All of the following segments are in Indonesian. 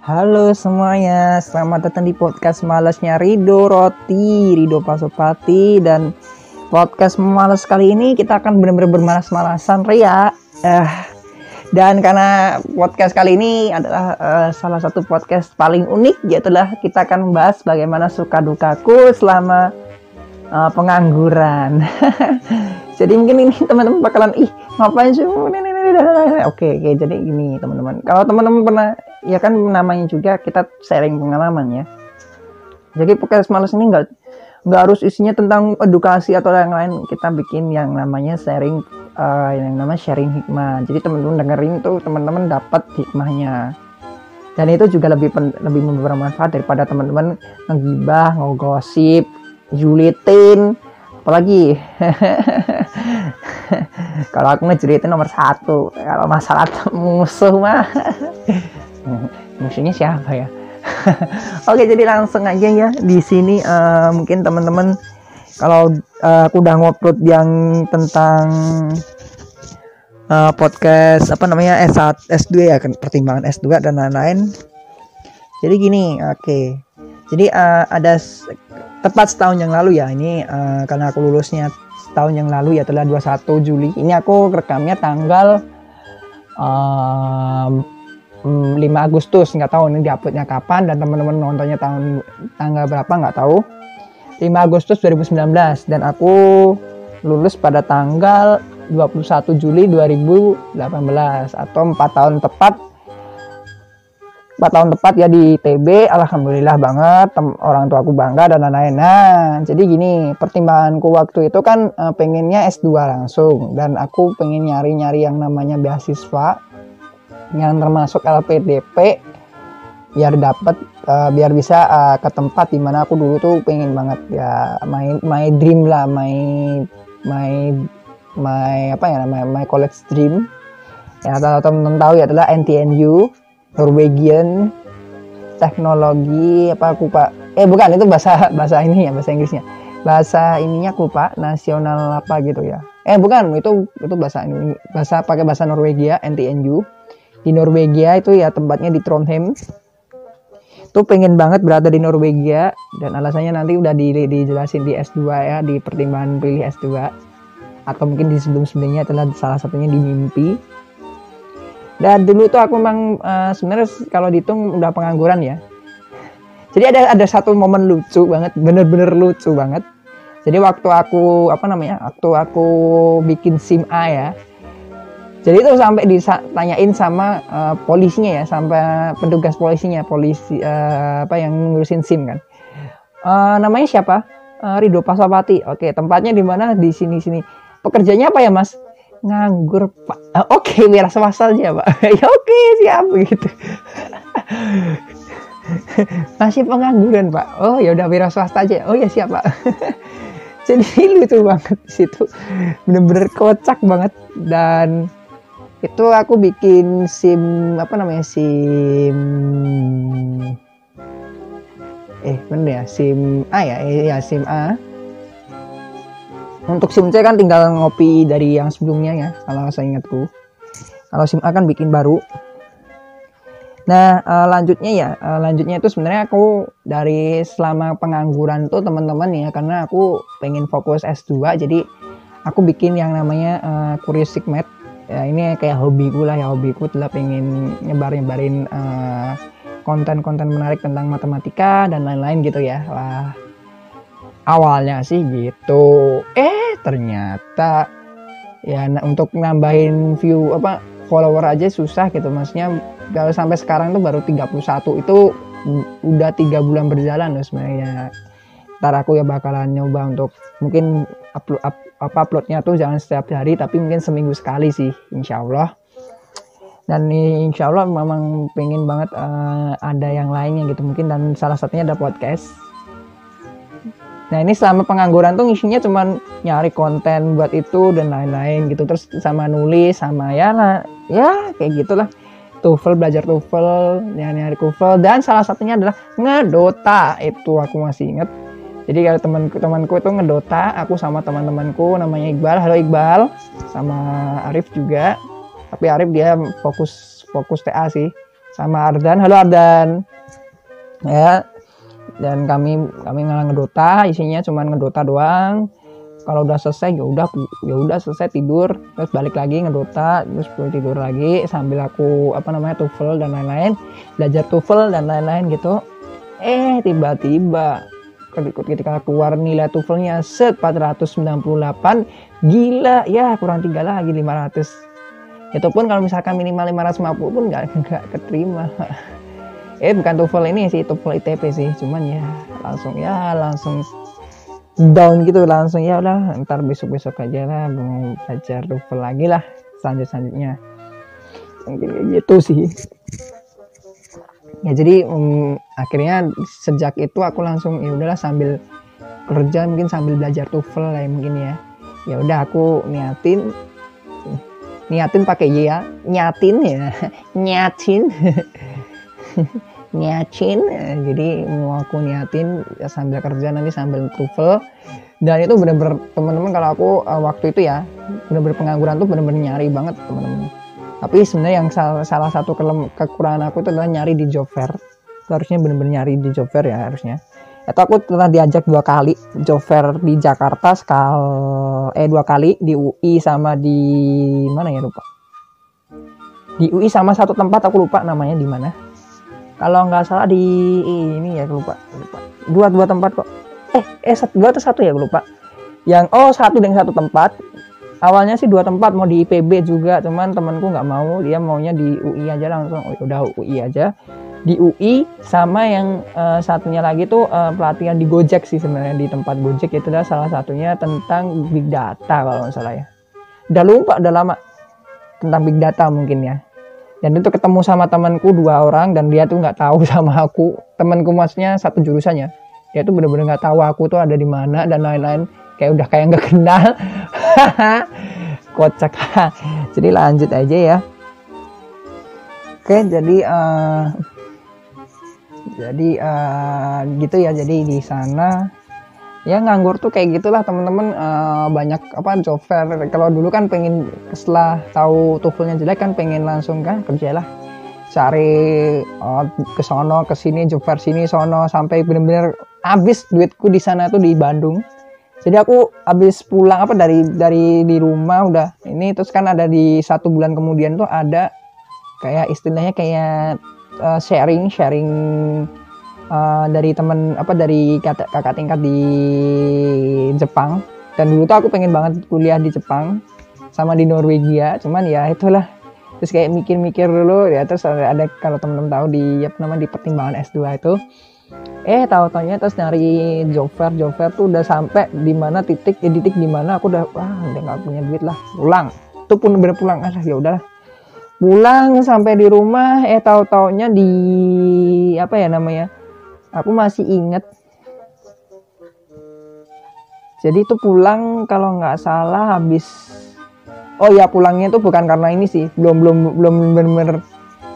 Halo semuanya, selamat datang di podcast malesnya Rido Roti, Rido Pasopati dan podcast malas kali ini kita akan benar-benar bermalas-malasan Ria. Eh, dan karena podcast kali ini adalah uh, salah satu podcast paling unik, yaitulah kita akan membahas bagaimana suka dukaku selama uh, pengangguran. Jadi mungkin ini teman-teman bakalan ih ngapain sih? Oke, oke. Jadi gini teman-teman. Kalau teman-teman pernah ya kan namanya juga kita sharing pengalaman ya. Jadi podcast malas ini enggak nggak harus isinya tentang edukasi atau yang lain kita bikin yang namanya sharing uh, yang namanya sharing hikmah jadi teman-teman dengerin tuh teman-teman dapat hikmahnya dan itu juga lebih pen, lebih bermanfaat daripada teman-teman ngegibah ngogosip julitin apalagi kalau aku ngejeritin nomor satu. Kalau masalah musuh mah. Musuhnya siapa ya? Oke jadi langsung aja ya. Di sini uh, mungkin teman-teman kalau uh, aku udah ngupload yang tentang uh, podcast apa namanya S1 S2 ya kan pertimbangan S2 dan lain-lain. Jadi gini oke. Okay. jadi uh, ada tepat setahun yang lalu ya ini uh, karena aku lulusnya setahun yang lalu ya telah 21 Juli. Ini aku rekamnya tanggal um, 5 Agustus. Nggak tahu ini diuploadnya kapan dan teman-teman nontonnya tahun tanggal berapa nggak tahu. 5 Agustus 2019 dan aku lulus pada tanggal 21 Juli 2018 atau 4 tahun tepat 4 tahun tepat ya di TB alhamdulillah banget orang tua aku bangga dan lain-lain. Nah jadi gini pertimbanganku waktu itu kan uh, pengennya S2 langsung dan aku pengen nyari-nyari yang namanya beasiswa yang termasuk LPDP biar dapat uh, biar bisa uh, ke tempat di mana aku dulu tuh pengen banget ya my my dream lah my my my apa ya namanya my college dream. Ya teman-teman tahu ya adalah NTNU Norwegian teknologi apa aku pak? Eh bukan itu bahasa bahasa ini ya bahasa Inggrisnya. Bahasa ininya aku pak nasional apa gitu ya. Eh bukan itu itu bahasa ini bahasa pakai bahasa Norwegia NTNU di Norwegia itu ya tempatnya di Trondheim. Tuh pengen banget berada di Norwegia dan alasannya nanti udah di, dijelasin di S2 ya di pertimbangan pilih S2 atau mungkin di sebelum-sebelumnya adalah salah satunya di mimpi dan dulu tuh aku memang uh, sebenarnya kalau dihitung udah pengangguran ya. Jadi ada ada satu momen lucu banget, bener-bener lucu banget. Jadi waktu aku apa namanya? Waktu aku bikin SIM A ya. Jadi itu sampai ditanyain sama uh, polisinya ya, sampai petugas polisinya, polisi uh, apa yang ngurusin SIM kan. Uh, namanya siapa? Uh, Rido Pasopati. Oke, tempatnya di mana? Di sini sini. Pekerjanya apa ya, Mas? nganggur pak oke okay, swasta aja pak. Ya oke okay, siap gitu. Masih pengangguran pak. Oh ya udah wira swasta aja. Oh ya siap pak. Jadi lucu banget di situ. Bener-bener kocak banget. Dan itu aku bikin sim apa namanya sim eh bener ya sim A ya? Eh, ya sim A untuk SIM C kan tinggal ngopi dari yang sebelumnya ya, kalau saya ingatku. Kalau SIM A kan bikin baru. Nah, uh, lanjutnya ya, uh, lanjutnya itu sebenarnya aku dari selama pengangguran tuh teman-teman ya, karena aku pengen fokus S2, jadi aku bikin yang namanya uh, Curious Sigmat. Ya, ini kayak hobiku lah ya, hobiku telah pengen nyebar-nyebarin konten konten-konten menarik tentang matematika dan lain-lain gitu ya. Lah, awalnya sih gitu. Eh ternyata ya untuk nambahin view apa follower aja susah gitu. Maksudnya kalau sampai sekarang tuh baru 31 itu udah tiga bulan berjalan loh sebenarnya. Ntar aku ya bakalan nyoba untuk mungkin upload up, apa uploadnya tuh jangan setiap hari tapi mungkin seminggu sekali sih insya Allah. Dan insya Allah memang pengen banget uh, ada yang lainnya gitu. Mungkin dan salah satunya ada podcast Nah ini selama pengangguran tuh isinya cuman nyari konten buat itu dan lain-lain gitu. Terus sama nulis sama ya lah ya kayak gitulah. TOEFL belajar TOEFL nyari nyari TOEFL dan salah satunya adalah ngedota. Itu aku masih inget jadi kalau temanku temanku itu ngedota aku sama teman-temanku namanya Iqbal. Halo Iqbal. Sama Arif juga. Tapi Arif dia fokus fokus TA sih. Sama Ardan. Halo Ardan. Ya dan kami kami ngalah ngedota isinya cuma ngedota doang. Kalau udah selesai ya udah ya udah selesai tidur. Terus balik lagi ngedota terus tidur lagi sambil aku apa namanya TOEFL dan lain-lain. Belajar TOEFL dan lain-lain gitu. Eh tiba-tiba ketika keluar nilai TOEFL-nya set 498 gila ya kurang tiga lagi 500 itu pun kalau misalkan minimal 550 pun nggak nggak keterima eh bukan TOEFL ini sih TOEFL ITP sih. Cuman ya langsung ya langsung down gitu langsung ya udah ntar besok besok aja lah mau belajar TOEFL lagi lah selanjut selanjutnya mungkin kayak gitu sih. Ya jadi um, akhirnya sejak itu aku langsung ya udahlah sambil kerja mungkin sambil belajar TOEFL lah ya mungkin ya. Ya udah aku niatin niatin pakai ya nyatin ya nyatin niatin jadi mau aku niatin sambil kerja nanti sambil TOEFL dan itu bener-bener teman-teman kalau aku uh, waktu itu ya bener-bener pengangguran tuh bener-bener nyari banget teman-teman. Tapi sebenarnya yang salah, salah satu kekurangan aku itu adalah nyari di job fair. Harusnya bener-bener nyari di job fair ya harusnya. Atau aku pernah diajak dua kali job fair di Jakarta sekal eh dua kali di UI sama di mana ya lupa. Di UI sama satu tempat aku lupa namanya di mana kalau nggak salah di ini ya lupa lupa. Dua dua tempat kok. Eh eh satu dua atau satu ya lupa. Yang oh satu dengan satu tempat. Awalnya sih dua tempat mau di IPB juga cuman temanku nggak mau. Dia maunya di UI aja langsung. Oh, udah UI aja. Di UI sama yang uh, satunya lagi tuh uh, pelatihan di Gojek sih sebenarnya di tempat Gojek. Itu adalah salah satunya tentang big data kalau nggak salah ya. Udah lupa udah lama tentang big data mungkin ya dan itu ketemu sama temanku dua orang dan dia tuh nggak tahu sama aku. Temanku maksudnya satu jurusannya dia tuh bener-bener nggak tahu aku tuh ada di mana dan lain-lain. Kayak udah kayak nggak kenal. Kocak. Jadi lanjut aja ya. Oke jadi uh, jadi uh, gitu ya. Jadi di sana ya nganggur tuh kayak gitulah teman-teman uh, banyak apa job fair kalau dulu kan pengen setelah tahu tuvelnya jelek kan pengen langsung kan kerja lah cari uh, ke sono ke sini job fair sini sono sampai bener-bener habis duitku di sana tuh di Bandung. Jadi aku habis pulang apa dari dari di rumah udah. Ini terus kan ada di satu bulan kemudian tuh ada kayak istilahnya kayak uh, sharing sharing uh, dari temen apa dari kakak, kakak tingkat di Jepang. Dan dulu tuh aku pengen banget kuliah di Jepang sama di Norwegia. Cuman ya itulah. Terus kayak mikir-mikir dulu ya terus ada, ada kalau temen-temen tahu di apa namanya di pertimbangan S2 itu eh tahu taunya terus nyari job fair tuh udah sampai di mana titik ya titik di mana aku udah wah udah nggak punya duit lah. Pulang. Itu pun bener pulang ah ya udahlah. Pulang sampai di rumah eh tahu taunya di apa ya namanya aku masih inget jadi itu pulang kalau nggak salah habis. Oh ya pulangnya itu bukan karena ini sih. Belum belum belum bener-bener.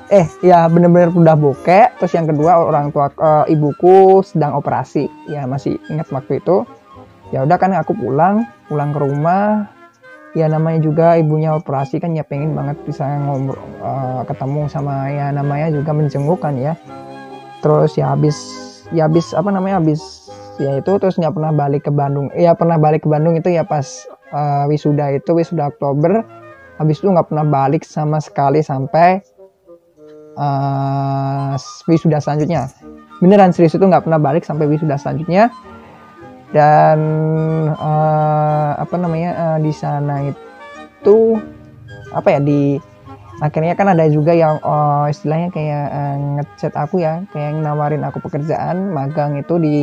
Eh ya bener-bener udah bokek. Terus yang kedua orang tua uh, ibuku sedang operasi. Ya masih ingat waktu itu. Ya udah kan aku pulang pulang ke rumah. Ya namanya juga ibunya operasi kan ya pengen banget bisa ngobrol uh, ketemu sama ya namanya juga menjenguk kan ya terus ya habis ya habis apa namanya habis ya itu terus nggak pernah balik ke Bandung. Ya pernah balik ke Bandung itu ya pas uh, wisuda itu wisuda Oktober. Habis itu nggak pernah balik sama sekali sampai uh, wisuda selanjutnya. Beneran serius itu nggak pernah balik sampai wisuda selanjutnya. Dan uh, apa namanya uh, di sana itu apa ya di akhirnya kan ada juga yang oh, istilahnya kayak uh, ngechat aku ya kayak nawarin aku pekerjaan magang itu di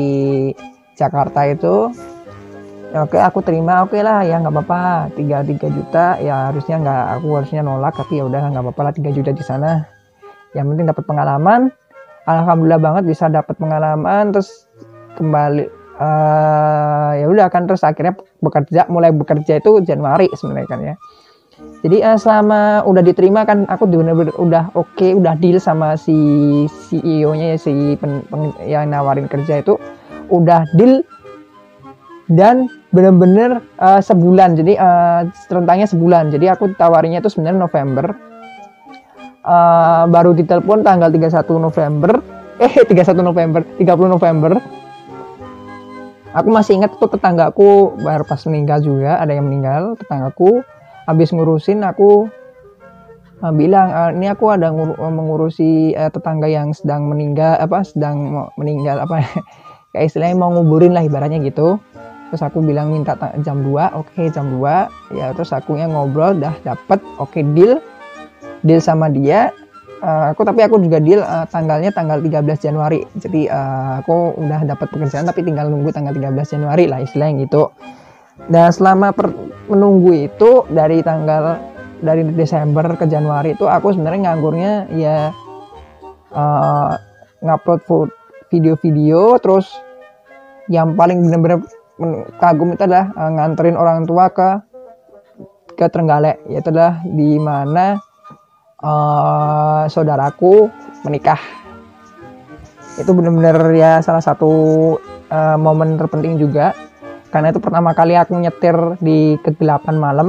Jakarta itu. Ya, oke aku terima oke lah ya nggak apa-apa tiga tiga juta ya harusnya nggak aku harusnya nolak tapi ya udah nggak apa-apa lah tiga juta di sana. Yang penting dapat pengalaman. Alhamdulillah banget bisa dapat pengalaman terus kembali uh, ya udah kan terus akhirnya bekerja mulai bekerja itu Januari sebenarnya kan ya jadi uh, selama udah diterima kan aku bener-bener udah oke okay, udah deal sama si CEO-nya ya si pen, pen, yang nawarin kerja itu udah deal dan bener-bener uh, sebulan. Jadi uh, rentangnya sebulan. Jadi aku tawarinya itu sebenarnya November. Uh, baru ditelepon tanggal 31 November. Eh 31 November 30 November. Aku masih ingat tuh tetanggaku baru pas meninggal juga ada yang meninggal tetanggaku habis ngurusin aku uh, bilang uh, ini aku ada ngur mengurusi uh, tetangga yang sedang meninggal apa sedang meninggal apa kayak istilahnya mau nguburin lah ibaratnya gitu. Terus aku bilang minta jam 2 oke okay, jam 2 ya terus aku yang ngobrol dah dapet oke okay, deal. Deal sama dia uh, aku tapi aku juga deal uh, tanggalnya tanggal 13 Januari. Jadi uh, aku udah dapat pekerjaan tapi tinggal nunggu tanggal 13 Januari lah istilahnya gitu dan selama per, menunggu itu dari tanggal dari Desember ke Januari itu aku sebenarnya nganggurnya ya uh, ngupload video-video terus yang paling benar-benar kagum itu adalah uh, nganterin orang tua ke ke Trenggalek. Yaitu adalah di mana uh, saudaraku menikah. Itu benar-benar ya salah satu uh, momen terpenting juga karena itu pertama kali aku nyetir di kegelapan malam.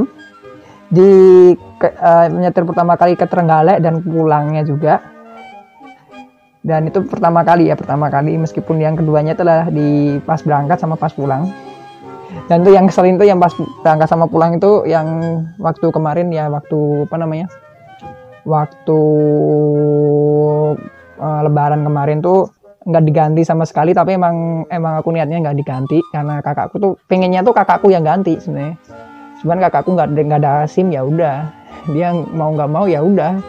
Di ke, uh, nyetir pertama kali ke Trenggalek dan pulangnya juga. Dan itu pertama kali ya pertama kali. Meskipun yang keduanya adalah di pas berangkat sama pas pulang. Dan tuh yang keselin tuh yang pas berangkat sama pulang itu yang waktu kemarin ya waktu apa namanya? Waktu uh, lebaran kemarin tuh nggak diganti sama sekali tapi emang emang aku niatnya nggak diganti karena kakakku tuh pengennya tuh kakakku yang ganti sebenarnya. Cuman kakakku nggak nggak ada sim ya udah. Dia mau nggak mau ya udah.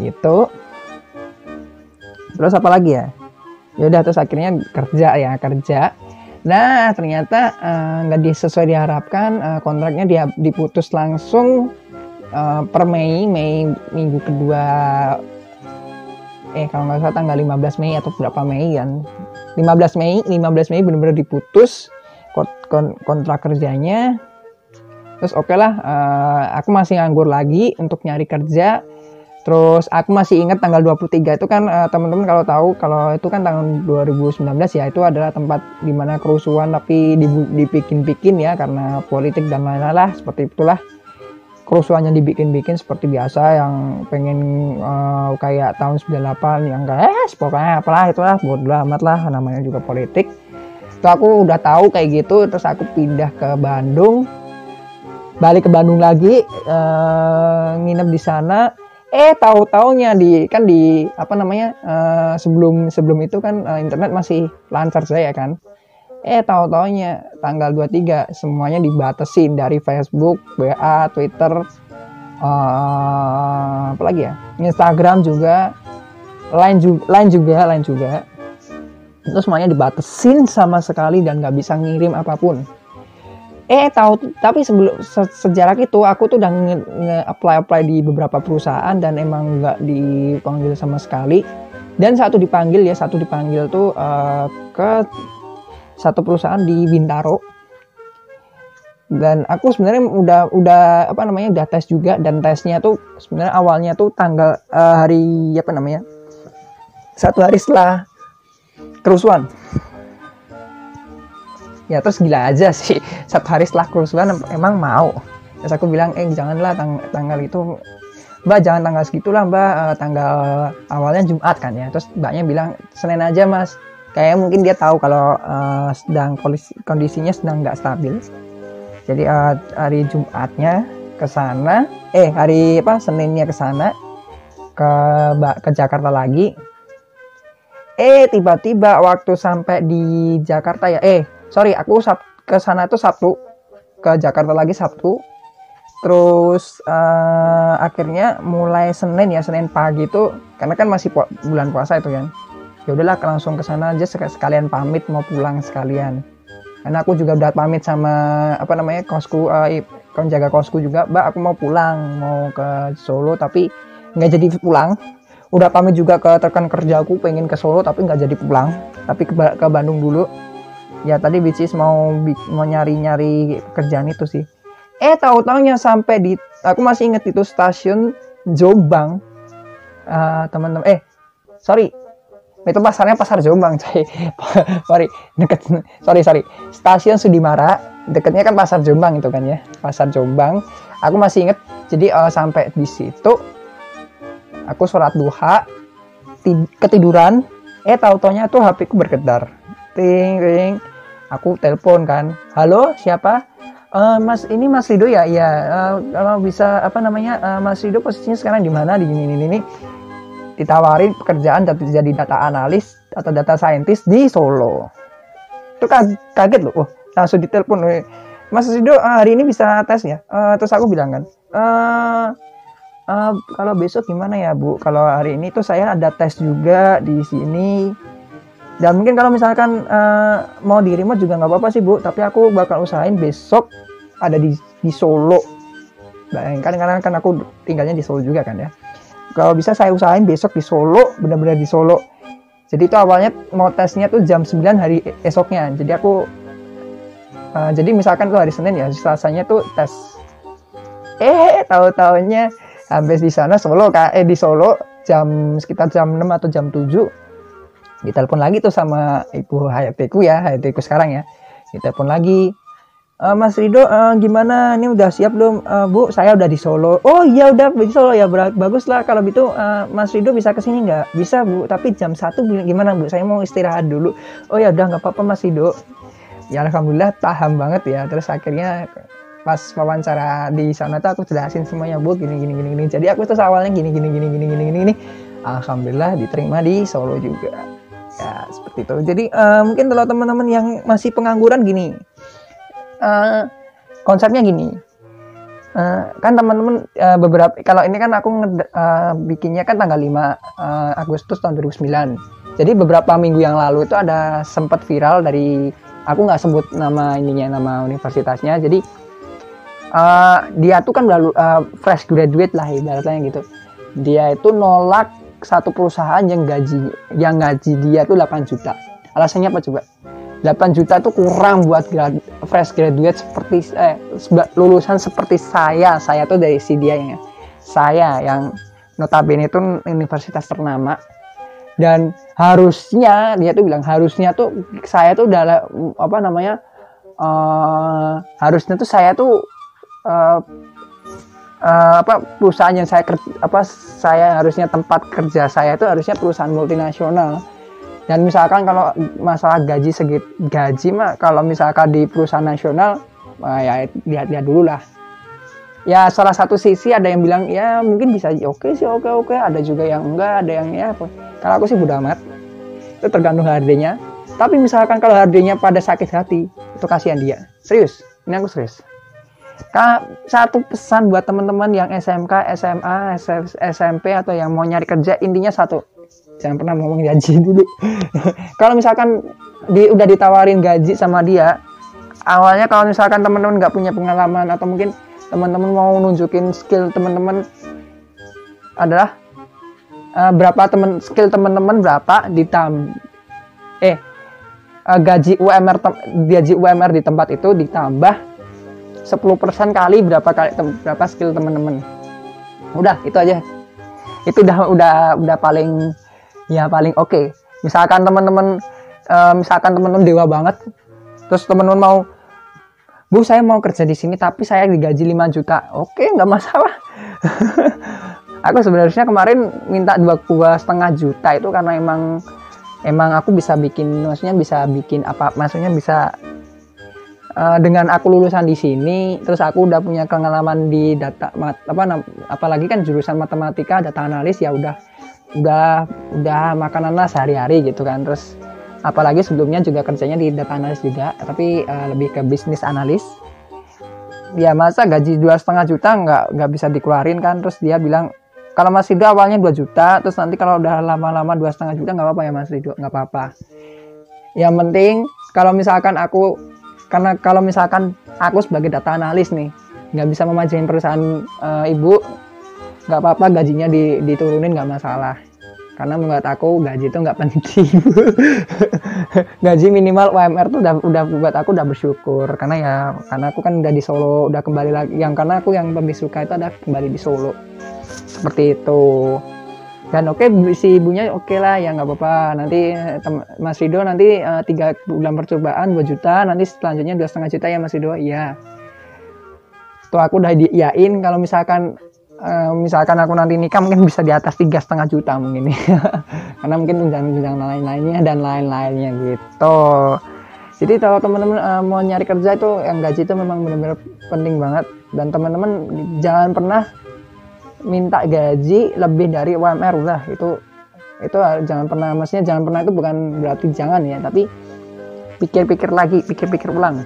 Gitu. Terus apa lagi ya? Ya udah terus akhirnya kerja ya kerja. Nah ternyata eh, nggak uh, sesuai diharapkan uh, kontraknya dia diputus langsung uh, per Mei Mei minggu kedua eh kalau nggak salah tanggal 15 Mei atau berapa Mei kan. 15 Mei 15 Mei benar-benar diputus kontrak kerjanya. Terus oke okay lah uh, aku masih nganggur lagi untuk nyari kerja. Terus aku masih ingat tanggal 23 itu kan uh, teman-teman kalau tahu kalau itu kan tahun 2019 ya itu adalah tempat di mana kerusuhan tapi dibikin-bikin ya karena politik dan lain-lain lah seperti itulah kerusuhannya dibikin-bikin seperti biasa yang pengen uh, kayak tahun 98 yang kayak eh pokoknya apalah itulah bodo amat lah namanya juga politik. Itu aku udah tahu kayak gitu terus aku pindah ke Bandung. Balik ke Bandung lagi uh, nginep di sana. Eh tahu taunya di kan di apa namanya uh, sebelum sebelum itu kan uh, internet masih lancar saya kan eh tahu taunya tanggal 23 semuanya dibatasin dari Facebook, WA, Twitter, uh, apa lagi ya? Instagram juga, lain juga, lain juga, lain juga. Itu semuanya dibatasin sama sekali dan nggak bisa ngirim apa pun. Eh tahu tapi sebelum se, sejarah itu aku tuh udah nge, nge apply di beberapa perusahaan dan emang nggak dipanggil sama sekali. Dan satu dipanggil ya satu dipanggil tuh uh, ke satu perusahaan di Bintaro. Dan aku sebenarnya udah udah apa namanya udah tes juga dan tesnya tuh sebenarnya awalnya tuh tanggal uh, hari apa namanya satu hari setelah kerusuhan. Ya terus gila aja sih satu hari setelah kerusuhan emang mau. Terus aku bilang eh janganlah tang tanggal itu mbak jangan tanggal segitulah mbak. Uh, tanggal awalnya Jumat kan ya. Terus mbaknya bilang Senin aja mas kayak mungkin dia tahu kalau uh, sedang kondisi, kondisinya sedang nggak stabil. Jadi uh, hari Jumatnya ke sana eh hari apa Seninnya ke sana ke ke Jakarta lagi. Eh tiba-tiba waktu sampai di Jakarta ya eh sorry aku ke sana tuh Sabtu ke Jakarta lagi Sabtu. Terus uh, akhirnya mulai Senin ya Senin pagi itu karena kan masih pu bulan puasa itu kan udahlah langsung ke sana aja sekalian pamit mau pulang sekalian. Karena aku juga udah pamit sama apa namanya kosku uh, jaga kosku juga. Mbak aku mau pulang mau ke Solo tapi nggak jadi pulang. Udah pamit juga ke rekan kerjaku pengen ke Solo tapi nggak jadi pulang. Tapi ke, ke Bandung dulu. Ya tadi bisnis mau mau nyari-nyari kerjaan itu sih. Eh tahu taunya sampai di aku masih inget itu stasiun Jombang. Uh, teman-teman eh sorry itu pasarnya pasar Jombang coy. Sorry deket sorry sorry. Stasiun Sudimara deketnya kan pasar Jombang itu kan ya. Pasar Jombang. Aku masih inget jadi uh, sampai di situ aku sholat duha ketiduran. Eh tahu taunya tuh HP ku bergetar ting ting. Aku telepon kan. Halo siapa? Uh, Mas ini Mas Rido ya? Ya uh, kalau bisa apa namanya uh, Mas Rido posisinya sekarang di mana? Di ini ini ini ditawarin pekerjaan jadi data analis atau data scientist di Solo. Itu kaget loh, oh, langsung ditelepon, Mas Rido hari ini bisa tes ya? Uh, terus aku bilang kan, uh, uh, kalau besok gimana ya Bu? Kalau hari ini tuh saya ada tes juga di sini. Dan mungkin kalau misalkan uh, mau di remote juga nggak apa-apa sih Bu, tapi aku bakal usahain besok ada di, di Solo. Bayangkan karena kan aku tinggalnya di Solo juga kan ya kalau bisa saya usahain besok di Solo benar-benar di Solo. Jadi itu awalnya mau tesnya tuh jam 9 hari esoknya. Jadi aku uh, jadi misalkan tuh hari Senin ya Selasanya tuh tes. Eh tahu tahunya sampai di sana Solo eh di Solo jam sekitar jam 6 atau jam 7 ditelepon lagi tuh sama ibu Hayatiku ya Hayatiku sekarang ya. Ditelepon lagi Uh, Mas Rido uh, gimana? Ini udah siap belum? Uh, Bu saya udah di Solo. Oh iya udah di Solo. Ya bagus lah kalau gitu uh, Mas Rido bisa ke sini nggak? Bisa Bu. Tapi jam satu gimana Bu? Saya mau istirahat dulu. Oh ya udah nggak apa-apa Mas Rido. Ya Alhamdulillah paham banget ya. Terus akhirnya pas wawancara di sana tuh aku jelasin semuanya Bu. Gini gini gini gini. Jadi aku tuh awalnya gini gini gini gini gini gini. Gini Alhamdulillah diterima di Solo juga. Ya seperti itu. Jadi uh, mungkin kalau teman-teman yang masih pengangguran gini uh, konsepnya gini. Uh, kan teman-teman uh, beberapa kalau ini kan aku uh, bikinnya kan tanggal 5 uh, Agustus tahun 2009 jadi beberapa minggu yang lalu itu ada sempat viral dari aku nggak sebut nama ininya nama universitasnya. Jadi uh, dia tuh kan lalu uh, fresh graduate lah ibaratnya gitu. Dia itu nolak satu perusahaan yang gaji yang gaji dia tuh 8 juta. Alasannya apa coba? 8 juta itu kurang buat fresh graduate seperti eh, lulusan seperti saya. Saya tuh dari si dia ya. Saya yang notabene itu universitas ternama dan harusnya dia tuh bilang harusnya tuh saya tuh udah apa namanya uh, harusnya tuh saya tuh uh, uh, apa perusahaan yang saya apa saya harusnya tempat kerja saya itu harusnya perusahaan multinasional dan misalkan kalau masalah gaji segit gaji mah kalau misalkan di perusahaan nasional uh, ya lihat-lihat dulu lah. Ya salah satu sisi ada yang bilang ya mungkin bisa oke okay sih oke okay, oke. Okay. ada juga yang enggak ada yang ya apa. Kalau aku sih mudah amat. Itu tergantung harganya. Tapi misalkan kalau harganya pada sakit hati itu kasihan dia. Serius ini aku serius. Satu pesan buat teman-teman yang SMK, SMA, SMP atau yang mau nyari kerja intinya satu jangan pernah ngomong gaji dulu. Kalau misalkan di, udah ditawarin gaji sama dia awalnya kalau misalkan teman-teman nggak punya pengalaman atau mungkin teman-teman mau nunjukin skill teman-teman adalah uh, berapa teman skill teman-teman berapa ditam eh uh, gaji UMR gaji UMR di tempat itu ditambah 10% kali berapa kali berapa skill teman-teman. Udah itu aja. Itu udah udah udah paling ya paling oke. Okay. misalkan teman-teman uh, misalkan teman-teman dewa banget terus teman-teman mau bu saya mau kerja di sini tapi saya digaji 5 juta. Oke okay, nggak masalah. Aku sebenarnya kemarin minta dua dua setengah juta itu karena emang emang aku bisa bikin maksudnya bisa bikin apa maksudnya bisa uh, dengan aku lulusan di sini terus aku udah punya pengalaman di data apa apalagi kan jurusan matematika data analis ya udah udah udah makanan lah sehari-hari gitu kan. Terus apalagi sebelumnya juga kerjanya di data analis juga tapi uh, lebih ke bisnis analis. Ya masa gaji dua setengah juta nggak nggak bisa dikeluarin kan? Terus dia bilang kalau Mas Rido awalnya 2 juta terus nanti kalau udah lama-lama dua setengah juta nggak apa-apa ya Mas Rido nggak apa-apa. Yang penting kalau misalkan aku karena kalau misalkan aku sebagai data analis nih nggak bisa memajuin perusahaan uh, ibu nggak apa-apa gajinya di, diturunin nggak masalah. Karena menurut aku gaji itu nggak penting. Gaji minimal UMR tuh udah udah buat aku udah bersyukur. Karena ya karena aku kan udah di Solo udah kembali lagi. Yang karena aku yang lebih suka itu ada kembali di Solo. Seperti itu. Dan oke okay, si ibunya oke okay lah ya nggak apa-apa. Nanti Mas Rido nanti uh, tiga bulan percobaan 2 juta. Nanti selanjutnya dua setengah juta ya Mas Rido. Iya. Tuh aku udah diiyain kalau misalkan uh, misalkan aku nanti nikah mungkin bisa di atas tiga setengah juta mungkin. Karena mungkin tunjangan-tunjangan lain-lainnya dan lain-lainnya gitu. Jadi kalau teman-teman uh, mau nyari kerja itu yang gaji itu memang benar-benar penting banget. Dan teman-teman jangan pernah minta gaji lebih dari UMR udah. Itu itu jangan pernah maksudnya jangan pernah itu bukan berarti jangan ya tapi pikir-pikir lagi pikir-pikir ulang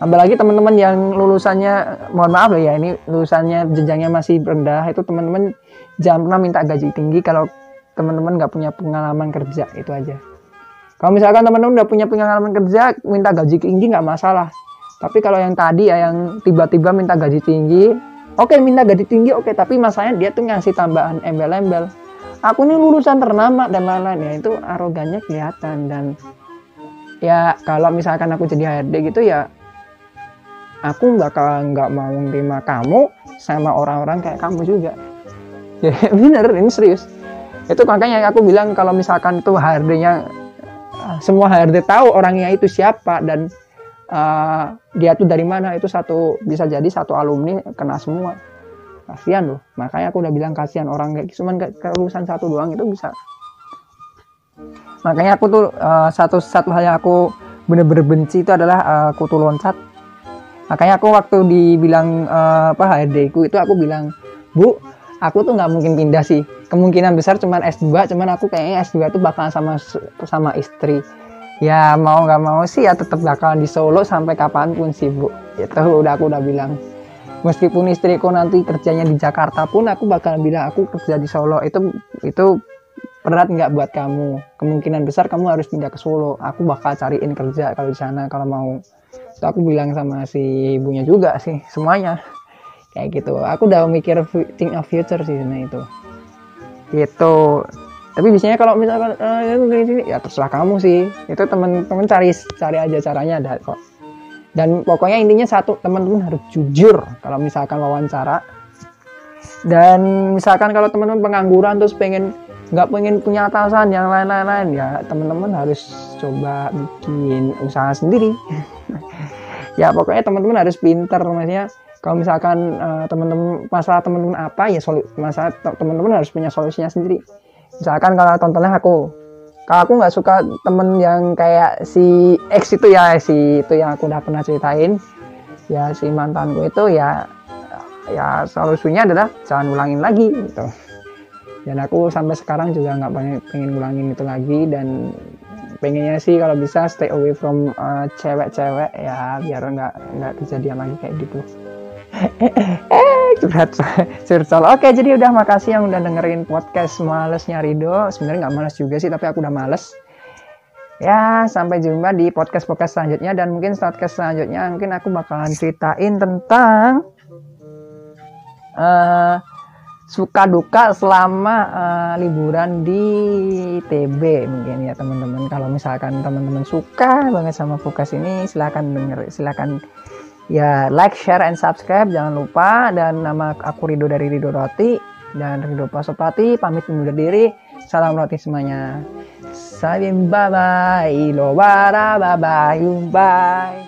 apalagi teman-teman yang lulusannya mohon maaf ya ini lulusannya jenjangnya masih rendah itu teman-teman jangan pernah minta gaji tinggi kalau teman-teman nggak punya pengalaman kerja itu aja. Kalau misalkan teman-teman udah punya pengalaman kerja minta gaji tinggi nggak masalah. Tapi kalau yang tadi ya yang tiba-tiba minta gaji tinggi Oke minta gaji tinggi oke tapi masalahnya dia tuh ngasih tambahan embel-embel. Aku ini lulusan ternama dan lain-lain ya itu arogannya kelihatan. Dan ya kalau misalkan aku jadi HRD gitu ya aku bakal nggak mau menerima kamu sama orang-orang kayak kamu juga. Ya bener ini serius. Itu makanya aku bilang kalau misalkan tuh HRD-nya semua HRD tahu orangnya itu siapa dan uh, dia tuh dari mana itu satu bisa jadi satu alumni kena semua. Kasihan loh. Makanya aku udah bilang kasihan orang kayak cuman kelulusan satu doang itu bisa. Makanya aku tuh uh, satu satu hal yang aku bener-bener benci itu adalah uh, kutu loncat makanya aku waktu dibilang uh, apa HRD ku itu aku bilang bu aku tuh nggak mungkin pindah sih. Kemungkinan besar cuman S2 cuman aku kayaknya S2 tuh bakalan sama sama istri. Ya mau nggak mau sih ya tetap bakalan di Solo sampai kapan pun sih bu. Itu udah aku udah bilang. Meskipun istriku nanti kerjanya di Jakarta pun aku bakal bilang aku kerja di Solo itu itu berat nggak buat kamu? Kemungkinan besar kamu harus pindah ke Solo. Aku bakal cariin kerja kalau di sana kalau mau itu aku bilang sama si ibunya juga sih semuanya. Kayak gitu. Aku udah mikir think of future sih nah itu. Gitu. Tapi biasanya kalau misalkan uh, ya terserah kamu sih. Itu teman-teman cari cari aja caranya ada kok. Dan pokoknya intinya satu teman-teman harus jujur kalau misalkan wawancara. Dan misalkan kalau teman-teman pengangguran terus pengen nggak pengen punya atasan yang lain-lain ya teman-teman harus coba bikin usaha sendiri. Ya pokoknya teman-teman harus pinter maksudnya. Kalau misalkan uh, teman-teman masalah teman-teman apa ya solu masalah teman-teman harus punya solusinya sendiri. Misalkan kalau tontonnya aku. Kalau aku nggak suka temen yang kayak si X itu ya si itu yang aku udah pernah ceritain. Ya si mantanku itu ya ya solusinya adalah jangan ulangin lagi gitu dan aku sampai sekarang juga nggak pengen pengen ulangin itu lagi. Dan pengennya sih kalau bisa stay away from uh, cewek-cewek uh, ya biar nggak nggak kejadian lagi kayak gitu. Eh curhat. Curcol oke jadi udah makasih yang udah dengerin podcast malesnya Rido. Sebenarnya nggak males juga sih tapi aku udah males. Ya sampai jumpa di podcast podcast selanjutnya. Dan mungkin podcast selanjutnya mungkin aku bakalan ceritain tentang uh, suka duka selama uh, liburan di TB mungkin ya teman-teman. Kalau misalkan teman-teman suka banget sama podcast ini silahkan denger silahkan ya like share and subscribe. Jangan lupa dan nama aku Rido dari Rido Roti dan Rido Pasopati pamit undur diri. Salam roti semuanya. Salim bye bye lo bye bye bye